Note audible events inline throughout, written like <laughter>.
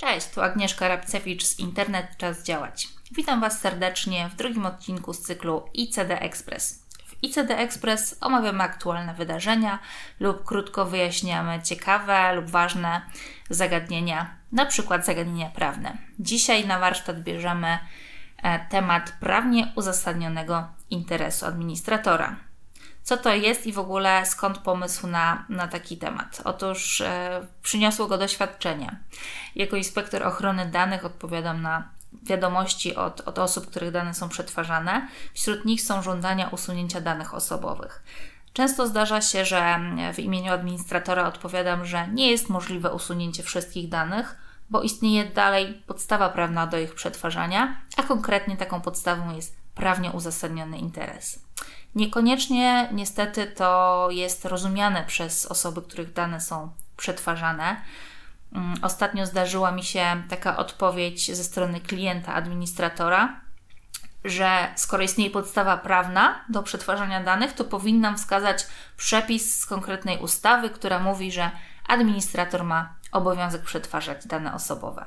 Cześć, tu Agnieszka Rabcewicz z Internet Czas Działać. Witam Was serdecznie w drugim odcinku z cyklu ICD Express. W ICD Express omawiamy aktualne wydarzenia lub krótko wyjaśniamy ciekawe lub ważne zagadnienia, na przykład zagadnienia prawne. Dzisiaj na warsztat bierzemy e, temat prawnie uzasadnionego interesu administratora co to jest i w ogóle skąd pomysł na, na taki temat. Otóż e, przyniosło go doświadczenie. Jako inspektor ochrony danych odpowiadam na wiadomości od, od osób, których dane są przetwarzane. Wśród nich są żądania usunięcia danych osobowych. Często zdarza się, że w imieniu administratora odpowiadam, że nie jest możliwe usunięcie wszystkich danych, bo istnieje dalej podstawa prawna do ich przetwarzania, a konkretnie taką podstawą jest prawnie uzasadniony interes. Niekoniecznie niestety to jest rozumiane przez osoby, których dane są przetwarzane. Mm, ostatnio zdarzyła mi się taka odpowiedź ze strony klienta administratora, że skoro istnieje podstawa prawna do przetwarzania danych, to powinnam wskazać przepis z konkretnej ustawy, która mówi, że administrator ma obowiązek przetwarzać dane osobowe.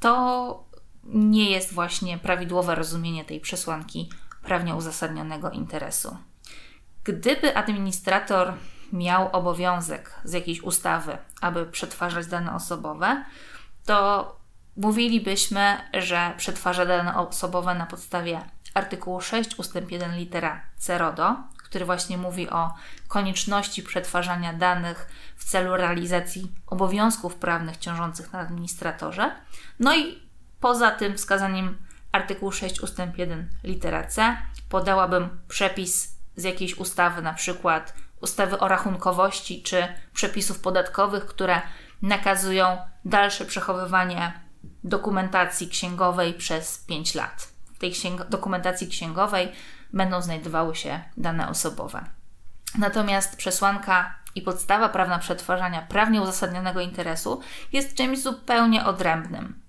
To nie jest właśnie prawidłowe rozumienie tej przesłanki prawnie uzasadnionego interesu. Gdyby administrator miał obowiązek z jakiejś ustawy, aby przetwarzać dane osobowe, to mówilibyśmy, że przetwarza dane osobowe na podstawie artykułu 6 ust. 1 litera C który właśnie mówi o konieczności przetwarzania danych w celu realizacji obowiązków prawnych ciążących na administratorze. No i poza tym wskazaniem artykuł 6 ust. 1 litera C podałabym przepis z jakiejś ustawy, na przykład ustawy o rachunkowości czy przepisów podatkowych, które nakazują dalsze przechowywanie dokumentacji księgowej przez 5 lat. W tej księg- dokumentacji księgowej będą znajdowały się dane osobowe. Natomiast przesłanka i podstawa prawna przetwarzania prawnie uzasadnionego interesu jest czymś zupełnie odrębnym.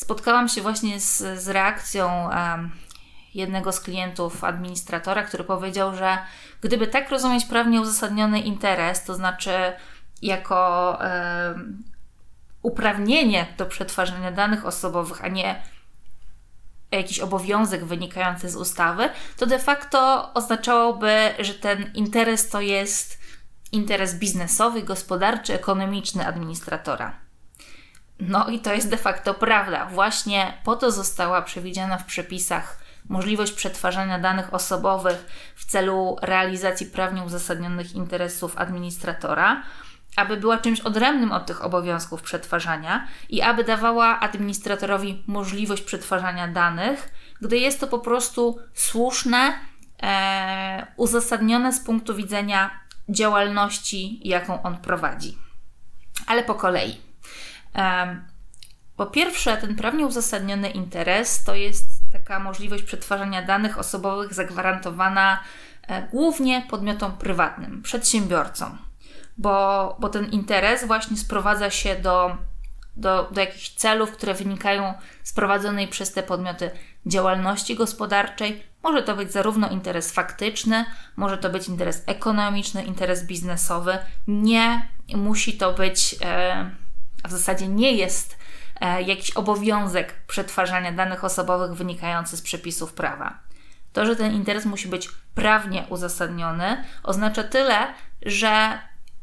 Spotkałam się właśnie z, z reakcją um, jednego z klientów administratora, który powiedział, że gdyby tak rozumieć prawnie uzasadniony interes, to znaczy jako um, uprawnienie do przetwarzania danych osobowych, a nie jakiś obowiązek wynikający z ustawy, to de facto oznaczałoby, że ten interes to jest interes biznesowy, gospodarczy, ekonomiczny administratora. No i to jest de facto prawda. Właśnie po to została przewidziana w przepisach możliwość przetwarzania danych osobowych w celu realizacji prawnie uzasadnionych interesów administratora, aby była czymś odrębnym od tych obowiązków przetwarzania i aby dawała administratorowi możliwość przetwarzania danych, gdy jest to po prostu słuszne, e, uzasadnione z punktu widzenia działalności, jaką on prowadzi. Ale po kolei. Po pierwsze, ten prawnie uzasadniony interes to jest taka możliwość przetwarzania danych osobowych zagwarantowana e, głównie podmiotom prywatnym, przedsiębiorcom, bo, bo ten interes właśnie sprowadza się do, do, do jakichś celów, które wynikają z prowadzonej przez te podmioty działalności gospodarczej. Może to być zarówno interes faktyczny, może to być interes ekonomiczny, interes biznesowy. Nie musi to być. E, a w zasadzie nie jest e, jakiś obowiązek przetwarzania danych osobowych wynikający z przepisów prawa. To, że ten interes musi być prawnie uzasadniony, oznacza tyle, że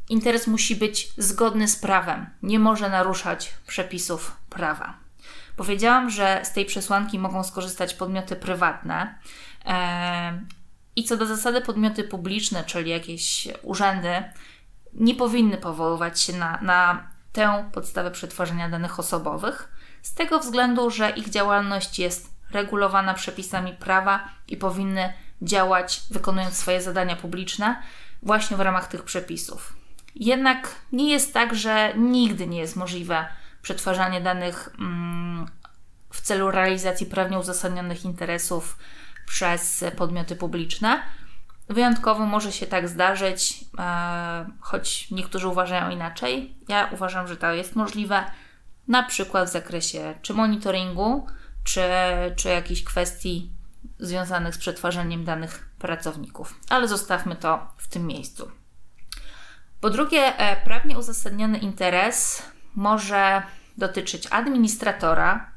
interes musi być zgodny z prawem, nie może naruszać przepisów prawa. Powiedziałam, że z tej przesłanki mogą skorzystać podmioty prywatne. E, I co do zasady, podmioty publiczne, czyli jakieś urzędy, nie powinny powoływać się na, na tę podstawę przetwarzania danych osobowych, z tego względu, że ich działalność jest regulowana przepisami prawa i powinny działać, wykonując swoje zadania publiczne, właśnie w ramach tych przepisów. Jednak nie jest tak, że nigdy nie jest możliwe przetwarzanie danych mm, w celu realizacji prawnie uzasadnionych interesów przez podmioty publiczne. Wyjątkowo może się tak zdarzyć, e, choć niektórzy uważają inaczej. Ja uważam, że to jest możliwe, na przykład w zakresie czy monitoringu, czy, czy jakichś kwestii związanych z przetwarzaniem danych pracowników. Ale zostawmy to w tym miejscu. Po drugie, e, prawnie uzasadniony interes może dotyczyć administratora,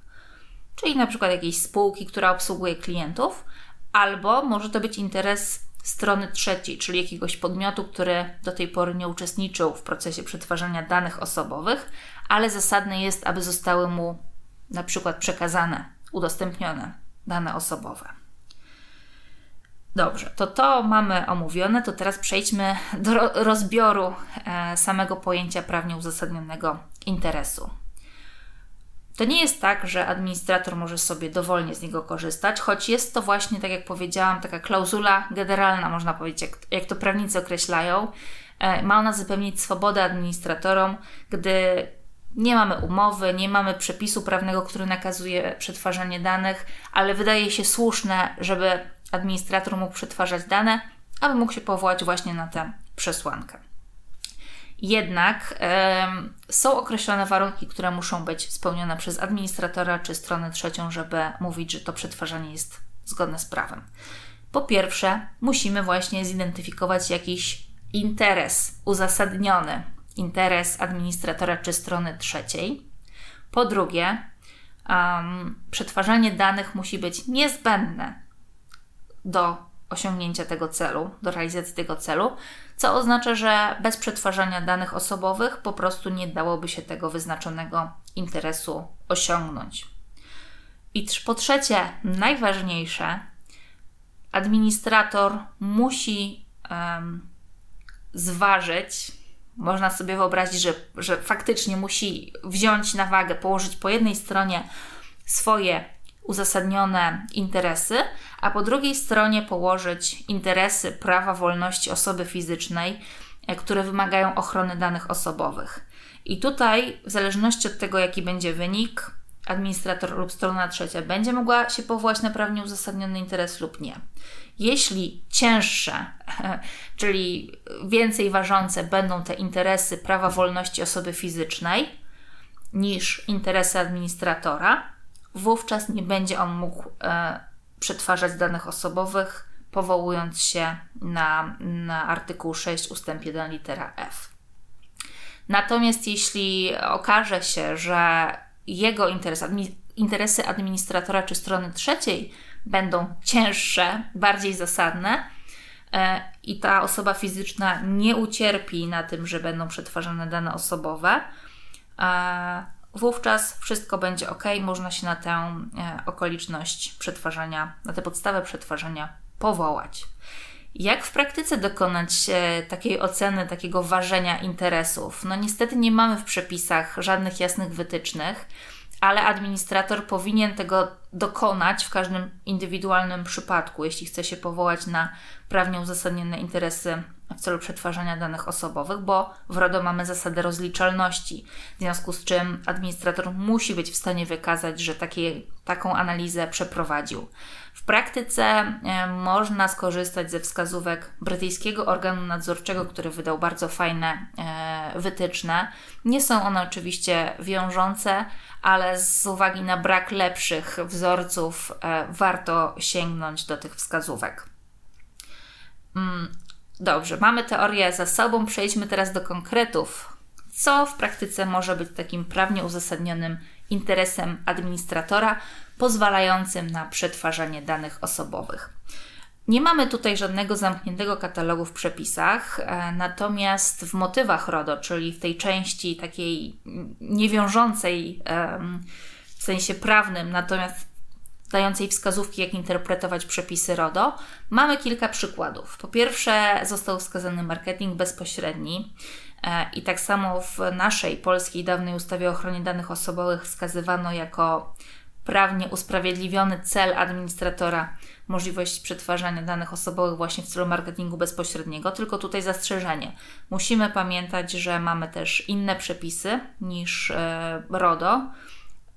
czyli na przykład jakiejś spółki, która obsługuje klientów, albo może to być interes strony trzeciej, czyli jakiegoś podmiotu, który do tej pory nie uczestniczył w procesie przetwarzania danych osobowych, ale zasadne jest, aby zostały mu na przykład przekazane, udostępnione dane osobowe. Dobrze, to to mamy omówione, to teraz przejdźmy do rozbioru e, samego pojęcia prawnie uzasadnionego interesu. To nie jest tak, że administrator może sobie dowolnie z niego korzystać, choć jest to właśnie, tak jak powiedziałam, taka klauzula generalna, można powiedzieć, jak, jak to prawnicy określają. E, ma ona zapewnić swobodę administratorom, gdy nie mamy umowy, nie mamy przepisu prawnego, który nakazuje przetwarzanie danych, ale wydaje się słuszne, żeby administrator mógł przetwarzać dane, aby mógł się powołać właśnie na tę przesłankę. Jednak są określone warunki, które muszą być spełnione przez administratora czy stronę trzecią, żeby mówić, że to przetwarzanie jest zgodne z prawem. Po pierwsze, musimy właśnie zidentyfikować jakiś interes uzasadniony, interes administratora czy strony trzeciej. Po drugie, um, przetwarzanie danych musi być niezbędne do osiągnięcia tego celu, do realizacji tego celu, co oznacza, że bez przetwarzania danych osobowych po prostu nie dałoby się tego wyznaczonego interesu osiągnąć. I po trzecie, najważniejsze, administrator musi um, zważyć, można sobie wyobrazić, że, że faktycznie musi wziąć na wagę, położyć po jednej stronie swoje uzasadnione interesy, a po drugiej stronie położyć interesy prawa wolności osoby fizycznej, e, które wymagają ochrony danych osobowych. I tutaj, w zależności od tego, jaki będzie wynik, administrator lub strona trzecia będzie mogła się powołać na prawnie uzasadniony interes lub nie. Jeśli cięższe, <laughs> czyli więcej ważące będą te interesy prawa wolności osoby fizycznej niż interesy administratora, wówczas nie będzie on mógł e, przetwarzać danych osobowych, powołując się na, na artykuł 6 ustęp 1 litera F. Natomiast jeśli okaże się, że jego interes, interesy administratora czy strony trzeciej będą cięższe, bardziej zasadne, e, i ta osoba fizyczna nie ucierpi na tym, że będą przetwarzane dane osobowe, e, wówczas wszystko będzie ok, można się na tę e, okoliczność przetwarzania, na tę podstawę przetwarzania powołać. Jak w praktyce dokonać e, takiej oceny, takiego ważenia interesów? No niestety nie mamy w przepisach żadnych jasnych wytycznych, ale administrator powinien tego dokonać w każdym indywidualnym przypadku, jeśli chce się powołać na prawnie uzasadnione interesy w celu przetwarzania danych osobowych, bo w RODO mamy zasadę rozliczalności, w związku z czym administrator musi być w stanie wykazać, że takie, taką analizę przeprowadził. W praktyce e, można skorzystać ze wskazówek brytyjskiego organu nadzorczego, który wydał bardzo fajne e, wytyczne. Nie są one oczywiście wiążące, ale z uwagi na brak lepszych wzorców e, warto sięgnąć do tych wskazówek. Dobrze, mamy teorię za sobą, przejdźmy teraz do konkretów. Co w praktyce może być takim prawnie uzasadnionym interesem administratora, pozwalającym na przetwarzanie danych osobowych? Nie mamy tutaj żadnego zamkniętego katalogu w przepisach, e, natomiast w motywach RODO, czyli w tej części takiej niewiążącej w sensie prawnym, natomiast dającej wskazówki, jak interpretować przepisy RODO, mamy kilka przykładów. Po pierwsze, został wskazany marketing bezpośredni. E, I tak samo w naszej polskiej dawnej ustawie o ochronie danych osobowych wskazywano jako prawnie usprawiedliwiony cel administratora możliwość przetwarzania danych osobowych właśnie w celu marketingu bezpośredniego, tylko tutaj zastrzeżenie. Musimy pamiętać, że mamy też inne przepisy niż e, RODO,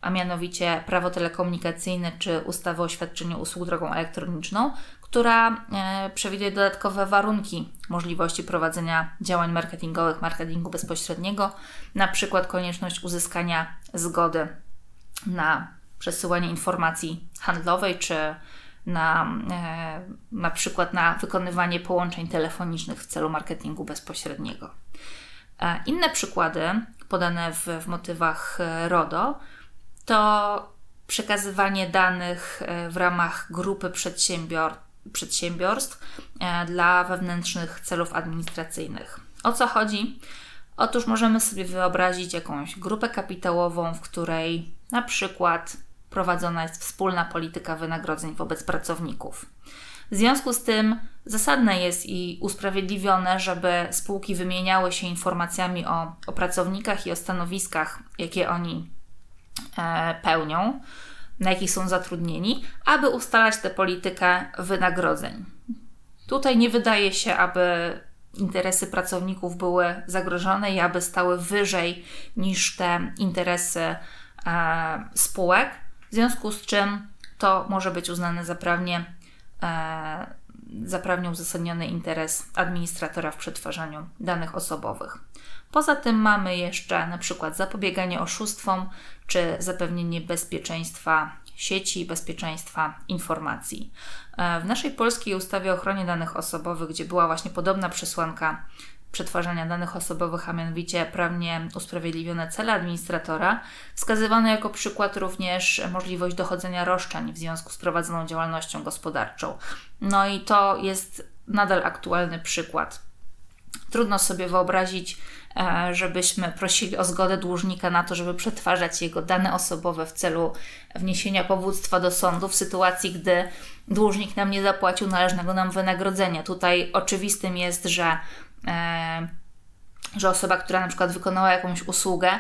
a mianowicie prawo telekomunikacyjne czy ustawę o świadczeniu usług drogą elektroniczną, która e, przewiduje dodatkowe warunki możliwości prowadzenia działań marketingowych, marketingu bezpośredniego, na przykład konieczność uzyskania zgody na przesyłanie informacji handlowej czy na, e, na przykład na wykonywanie połączeń telefonicznych w celu marketingu bezpośredniego. E, inne przykłady podane w, w motywach RODO to przekazywanie danych w ramach grupy przedsiębior przedsiębiorstw dla wewnętrznych celów administracyjnych. O co chodzi? Otóż możemy sobie wyobrazić jakąś grupę kapitałową, w której na przykład prowadzona jest wspólna polityka wynagrodzeń wobec pracowników. W związku z tym zasadne jest i usprawiedliwione, żeby spółki wymieniały się informacjami o, o pracownikach i o stanowiskach, jakie oni e, pełnią, na jakich są zatrudnieni, aby ustalać tę politykę wynagrodzeń. Tutaj nie wydaje się, aby interesy pracowników były zagrożone i aby stały wyżej niż te interesy e, spółek, w związku z czym to może być uznane za prawnie, e, za prawnie uzasadniony interes administratora w przetwarzaniu danych osobowych. Poza tym mamy jeszcze na przykład zapobieganie oszustwom czy zapewnienie bezpieczeństwa sieci i bezpieczeństwa informacji. E, w naszej polskiej ustawie o ochronie danych osobowych, gdzie była właśnie podobna przesłanka przetwarzania danych osobowych, a mianowicie prawnie usprawiedliwione cele administratora, wskazywano jako przykład również możliwość dochodzenia roszczeń w związku z prowadzoną działalnością gospodarczą. No i to jest nadal aktualny przykład. Trudno sobie wyobrazić, e, żebyśmy prosili o zgodę dłużnika na to, żeby przetwarzać jego dane osobowe w celu wniesienia powództwa do sądu w sytuacji, gdy dłużnik nam nie zapłacił należnego nam wynagrodzenia. Tutaj oczywistym jest, że, że osoba, która na przykład wykonała jakąś usługę,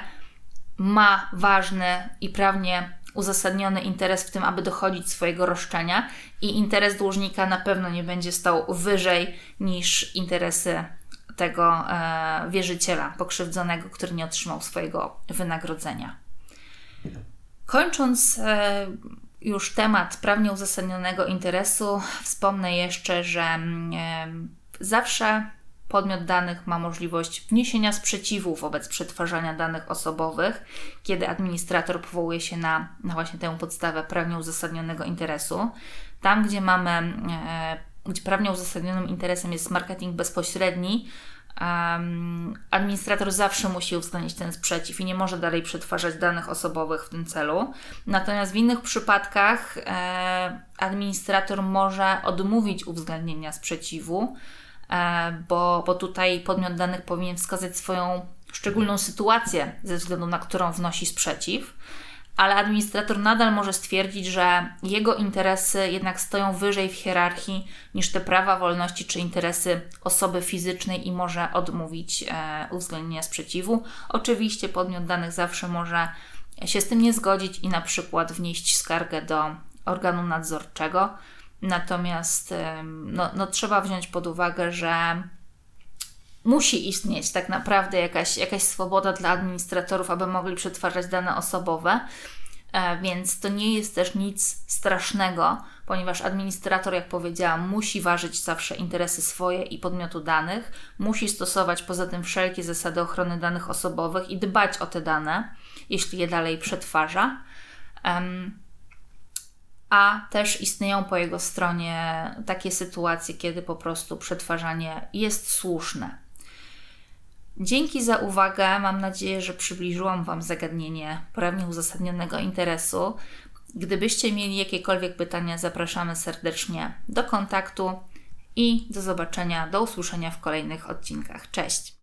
ma ważny i prawnie uzasadniony interes w tym, aby dochodzić swojego roszczenia, i interes dłużnika na pewno nie będzie stał wyżej niż interesy tego e, wierzyciela pokrzywdzonego, który nie otrzymał swojego wynagrodzenia. Kończąc e, już temat prawnie uzasadnionego interesu, wspomnę jeszcze, że mm, e, zawsze podmiot danych ma możliwość wniesienia sprzeciwu wobec przetwarzania danych osobowych, kiedy administrator powołuje się na, na właśnie tę podstawę prawnie uzasadnionego interesu. Tam, gdzie mamy, e, gdzie prawnie uzasadnionym interesem jest marketing bezpośredni, Um, administrator zawsze musi uwzględnić ten sprzeciw i nie może dalej przetwarzać danych osobowych w tym celu. Natomiast w innych przypadkach e, administrator może odmówić uwzględnienia sprzeciwu, bo, bo tutaj podmiot danych powinien wskazać swoją szczególną sytuację, ze względu na którą wnosi sprzeciw ale administrator nadal może stwierdzić, że jego interesy jednak stoją wyżej w hierarchii niż te prawa, wolności czy interesy osoby fizycznej i może odmówić e, uwzględnienia sprzeciwu. Oczywiście podmiot danych zawsze może się z tym nie zgodzić i na przykład wnieść skargę do organu nadzorczego. Natomiast no, no, trzeba wziąć pod uwagę, że musi istnieć tak naprawdę jakaś, jakaś swoboda dla administratorów, aby mogli przetwarzać dane osobowe. E, więc to nie jest też nic strasznego, ponieważ administrator, jak powiedziałam, musi ważyć zawsze interesy swoje i podmiotu danych, musi stosować poza tym wszelkie zasady ochrony danych osobowych i dbać o te dane, jeśli je dalej przetwarza. A też istnieją po jego stronie takie sytuacje, kiedy po prostu przetwarzanie jest słuszne. Dzięki za uwagę. Mam nadzieję, że przybliżyłam Wam zagadnienie prawnie uzasadnionego interesu. Gdybyście mieli jakiekolwiek pytania, zapraszamy serdecznie do kontaktu i do zobaczenia, do usłyszenia w kolejnych odcinkach. Cześć!